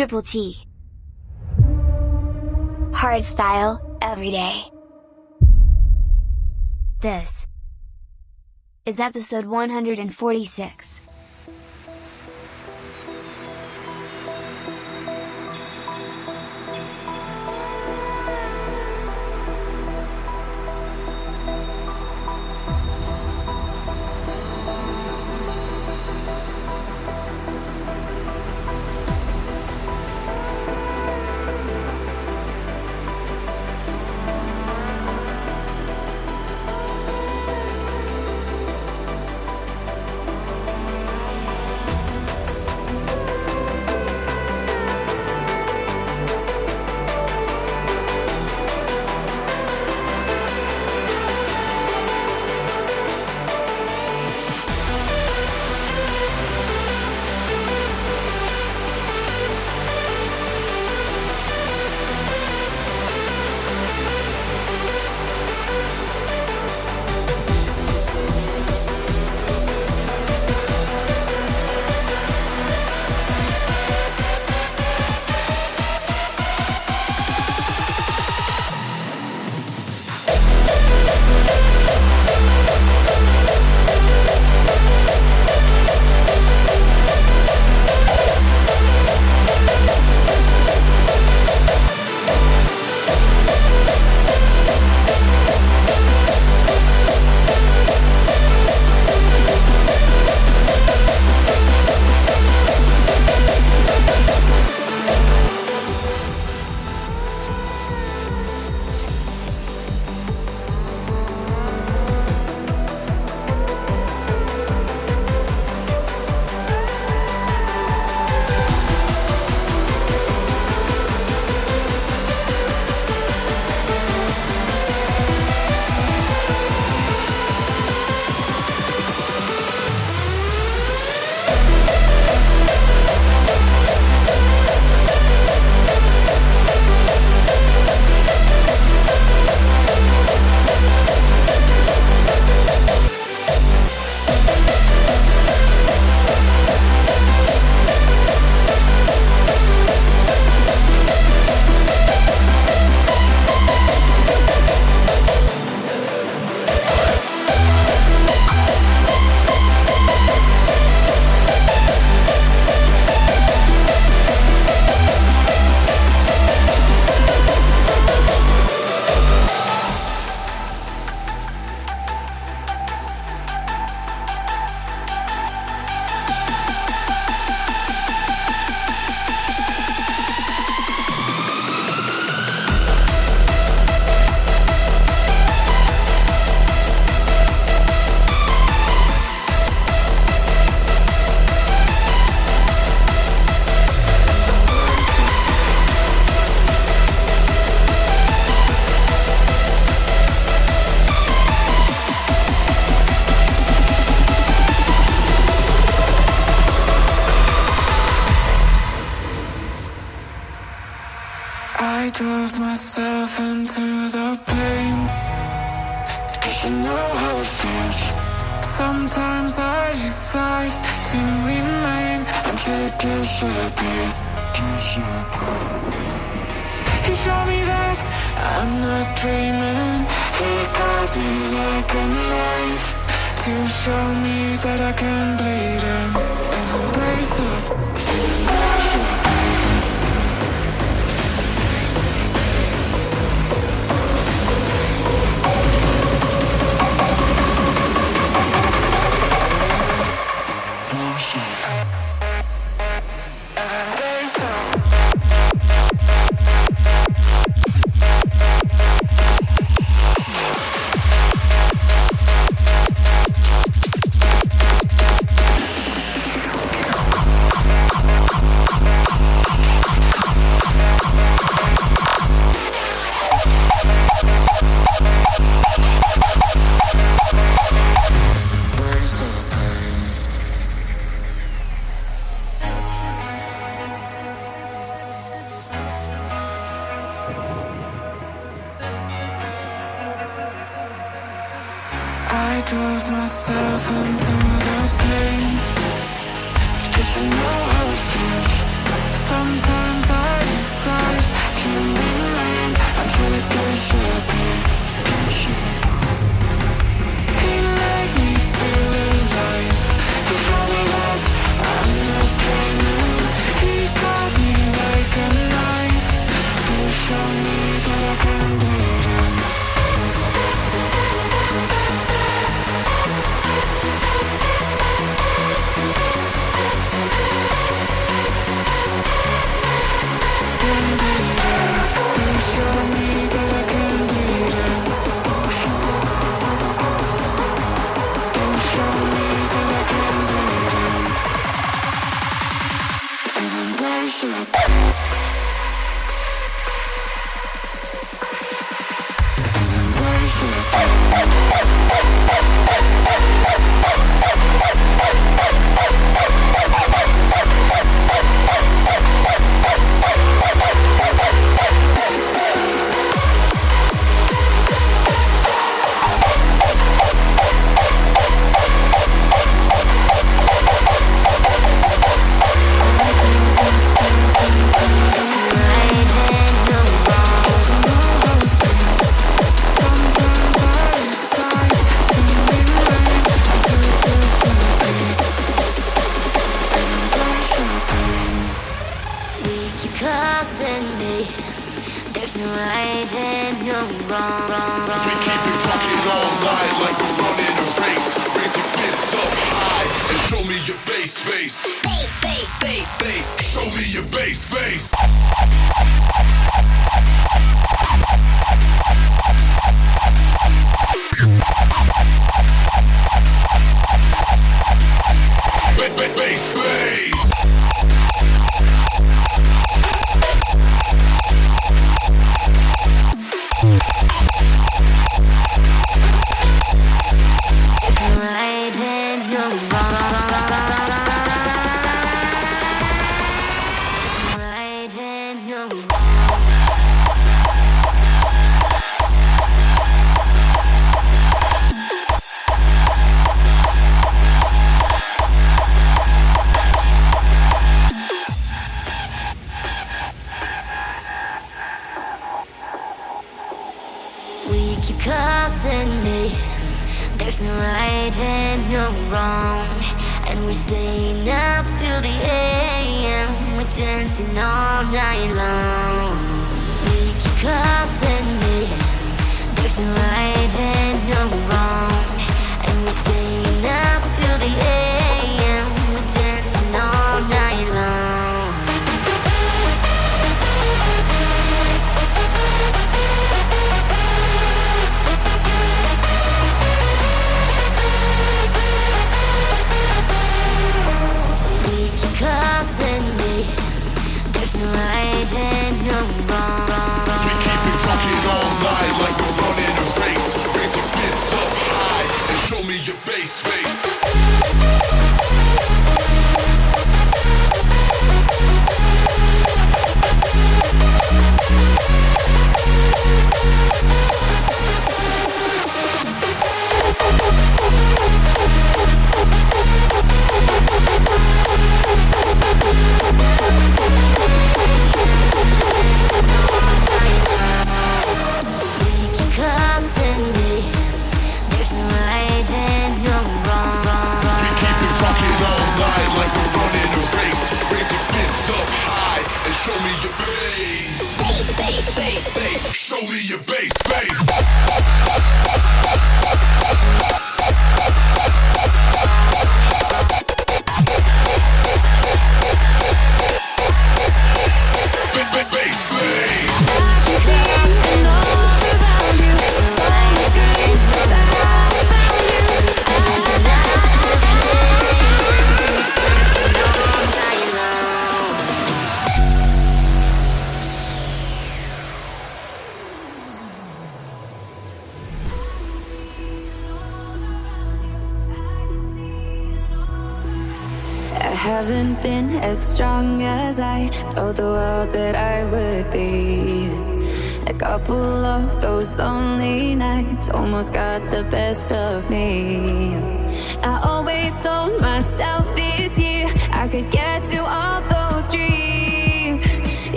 Triple T. Hardstyle, every day. This is episode 146. No right and no wrong. We keep it all night like we're running a race. Raise your up high and show me your bass face. Bass face face face. Show me your face. Bass face. right hand, no wrong. all night long. We keep crossing it. There's no right and no wrong, and we're staying up till the end.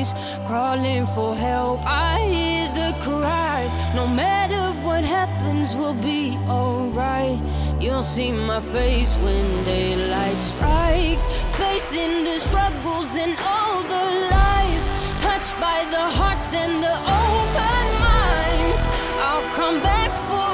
knees, crawling for help. I hear the cries. No matter what happens, we'll be alright. You'll see my face when daylight strikes. Facing the struggles and all the lies, touched by the hearts and the open minds. I'll come back for.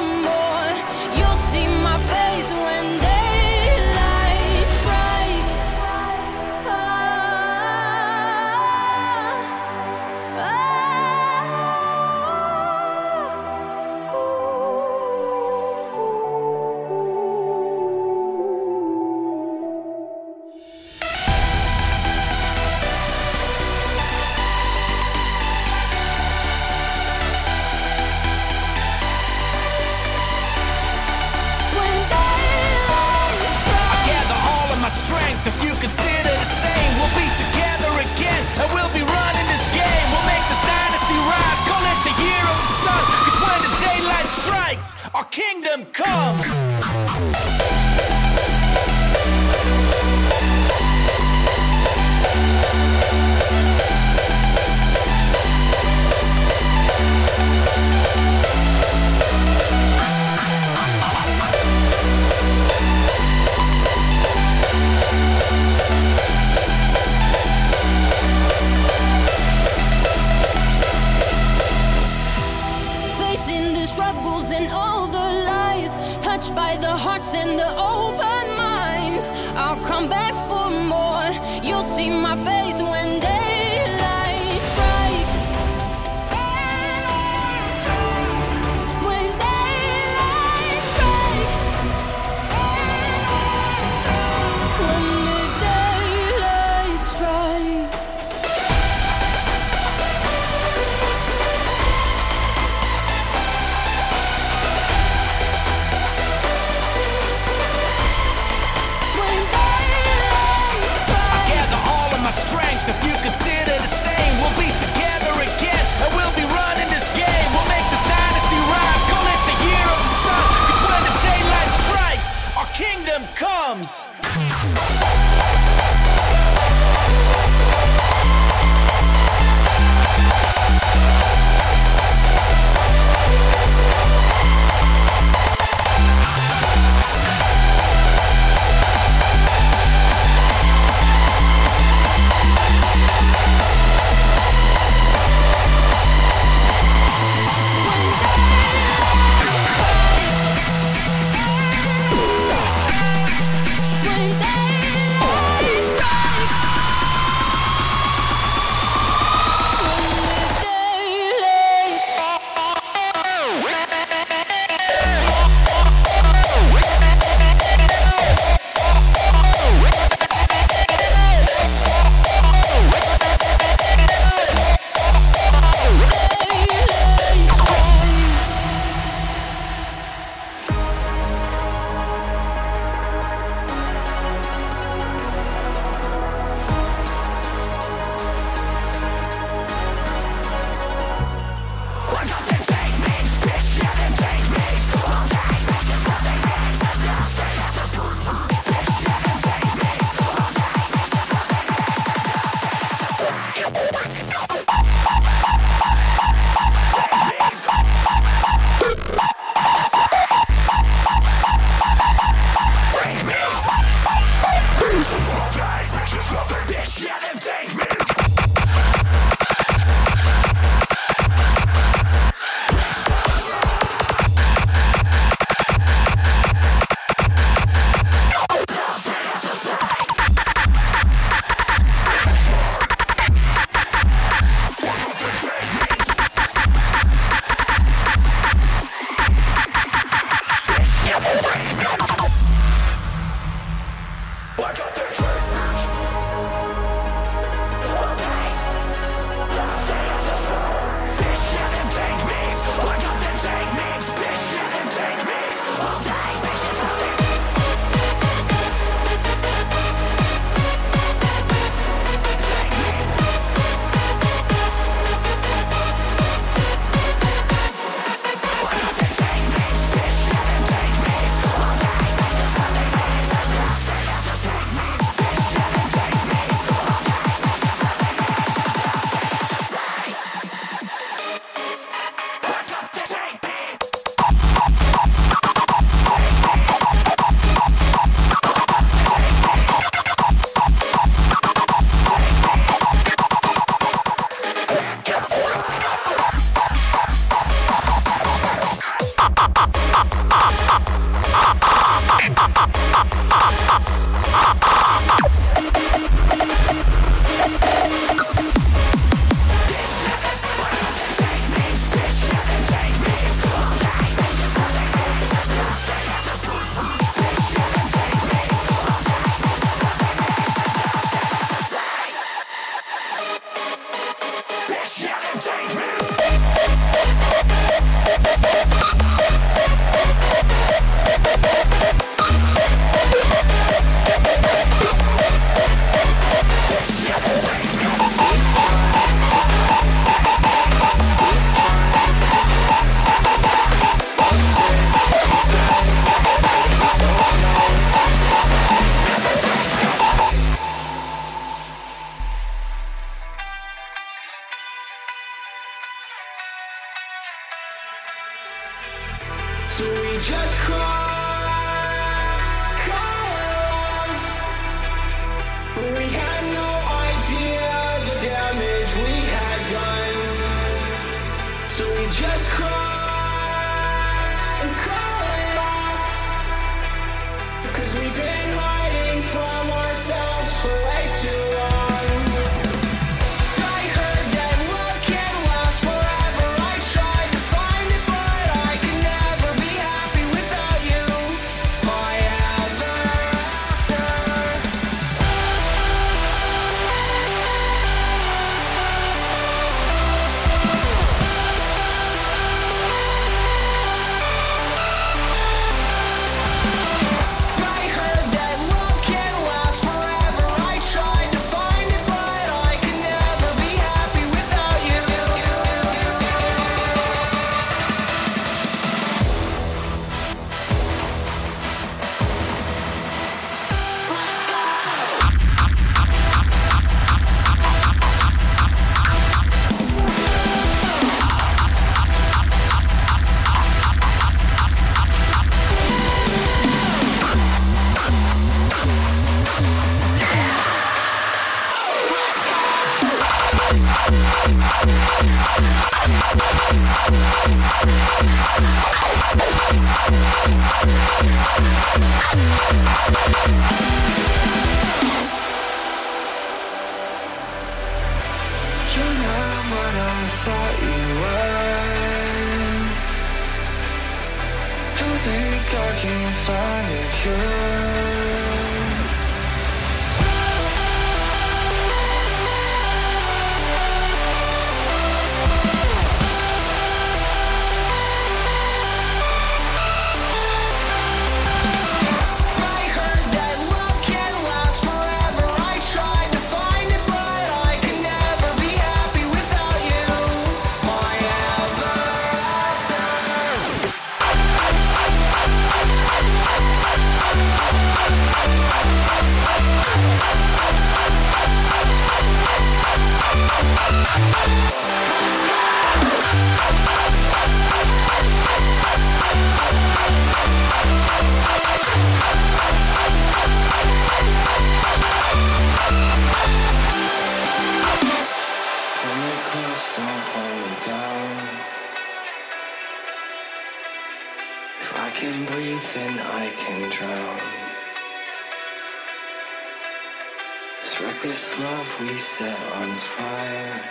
fire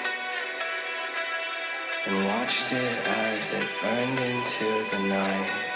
and watched it as it burned into the night.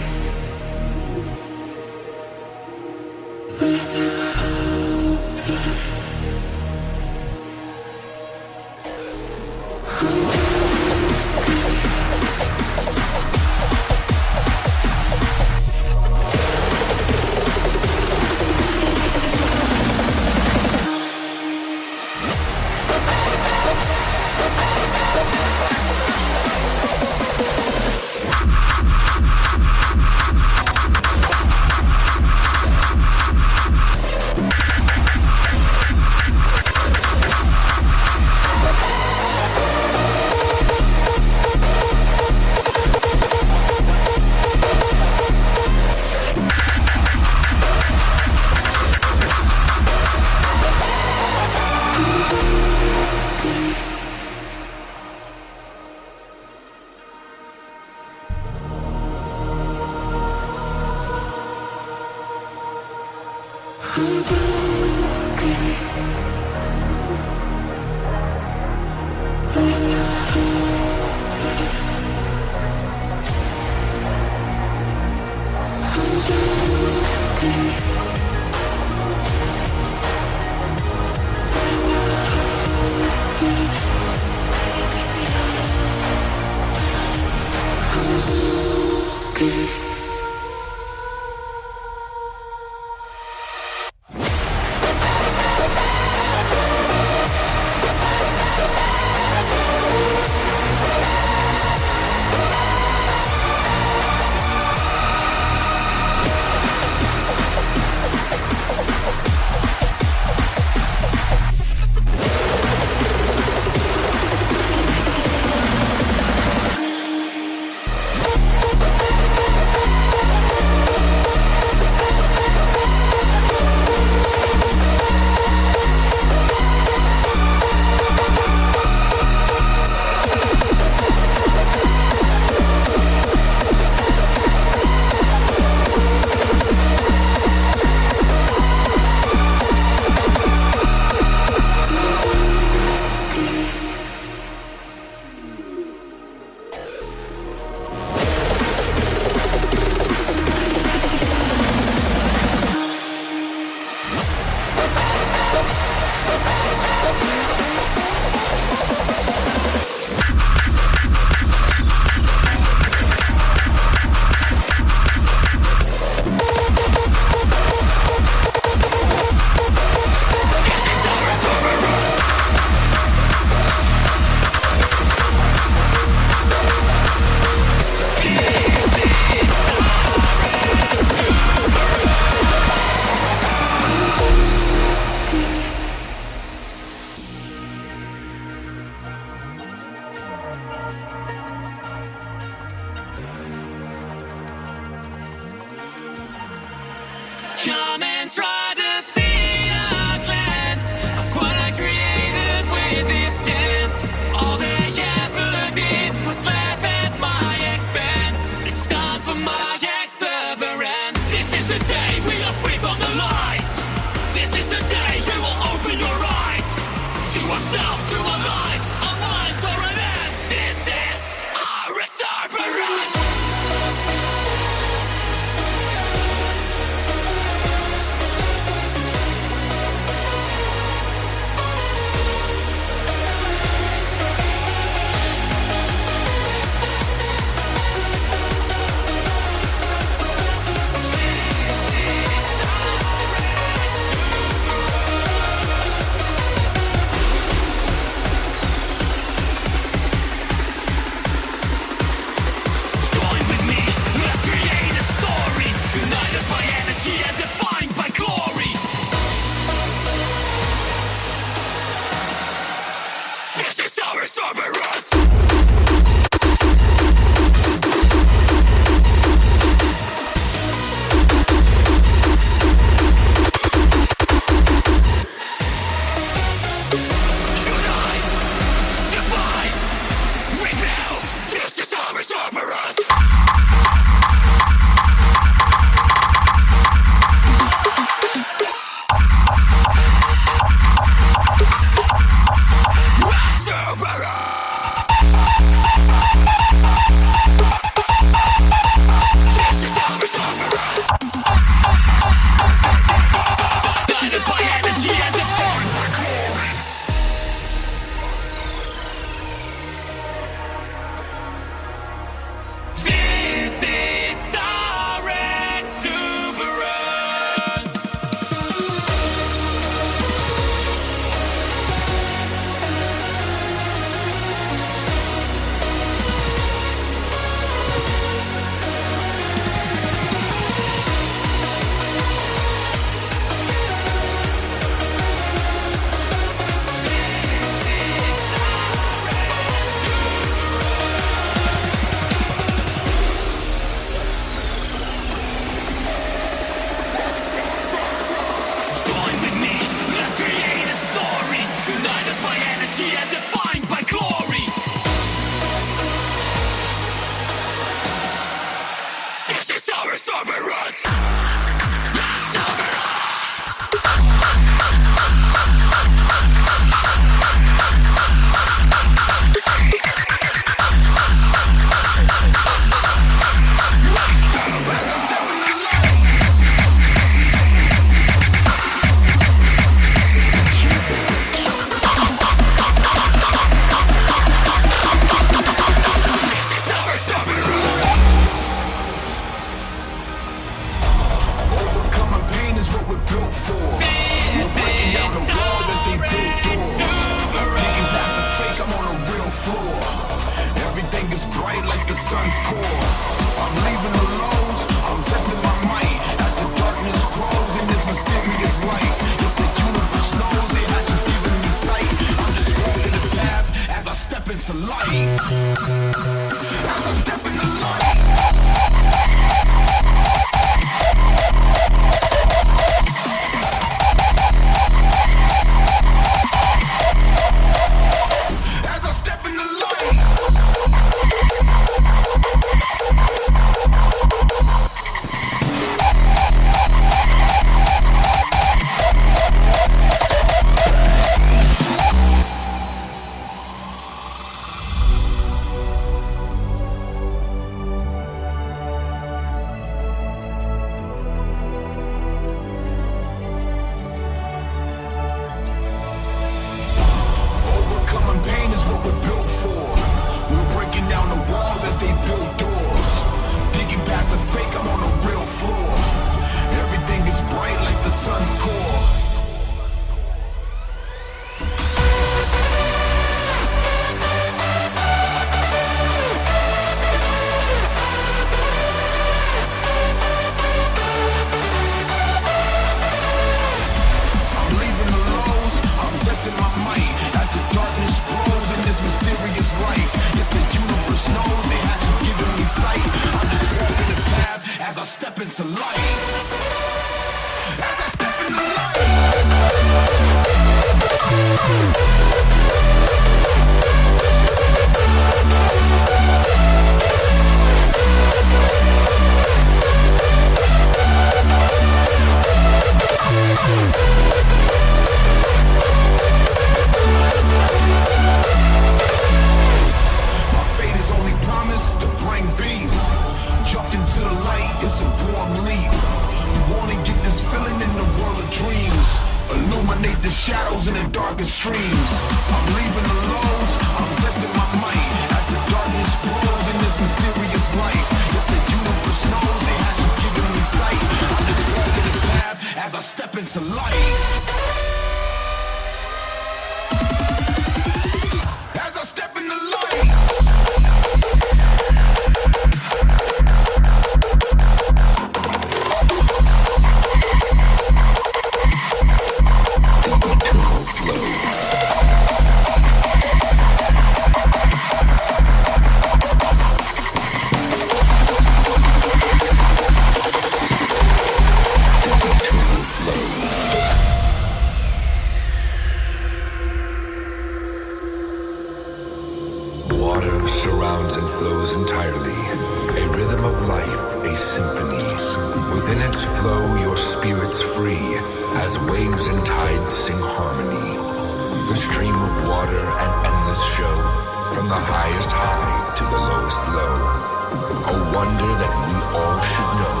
wonder that we all should know.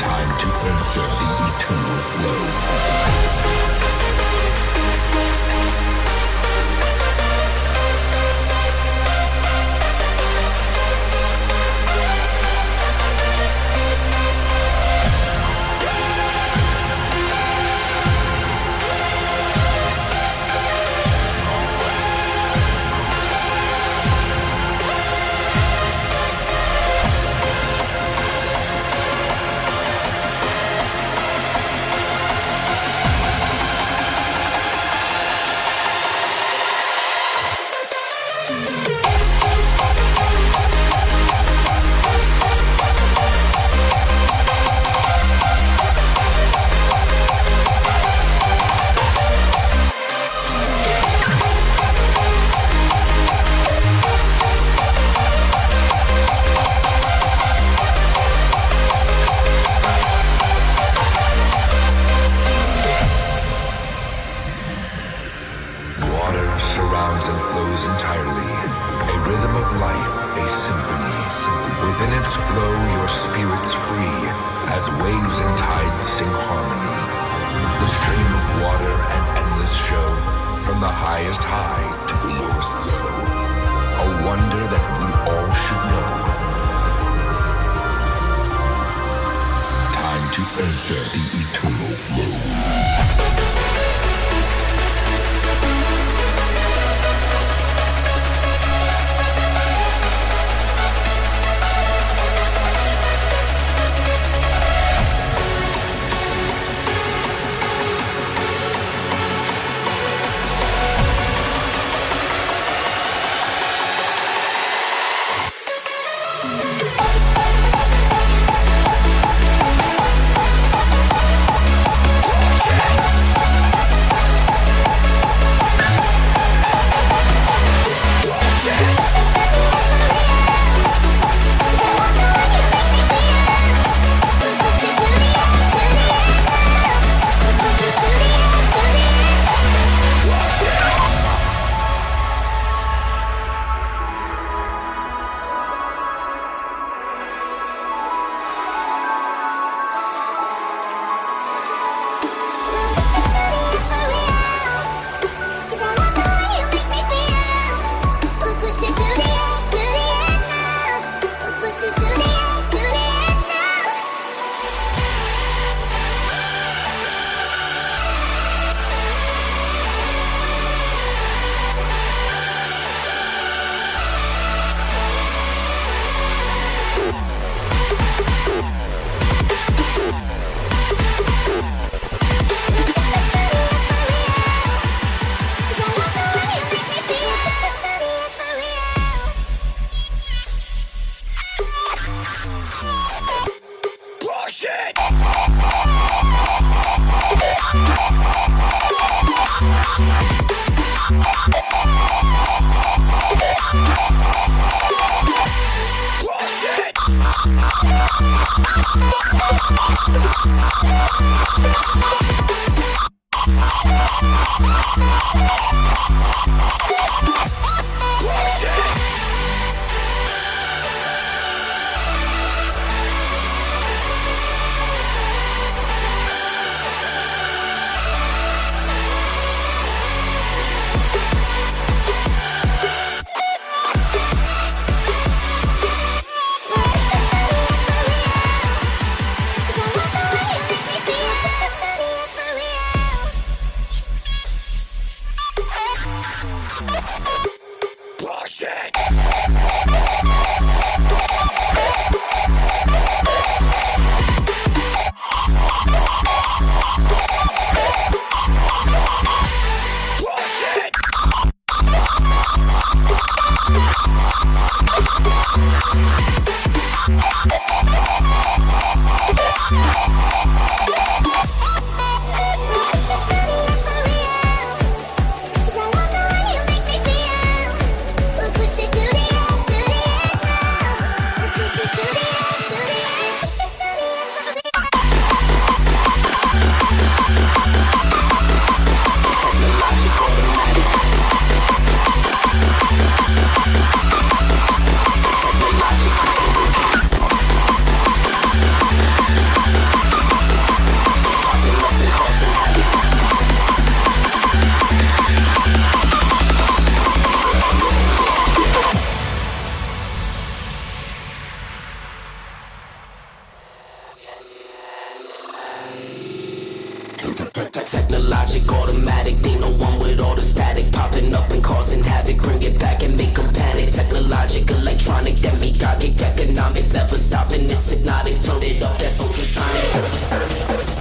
Time to answer the eternal flow. Roxanne. Technologic, automatic, ain't no one with all the static. Popping up and causing havoc, bring it back and make them panic. Technologic, electronic, demagogic, economics Never stopping, it's hypnotic, turn it up, that's ultrasonic.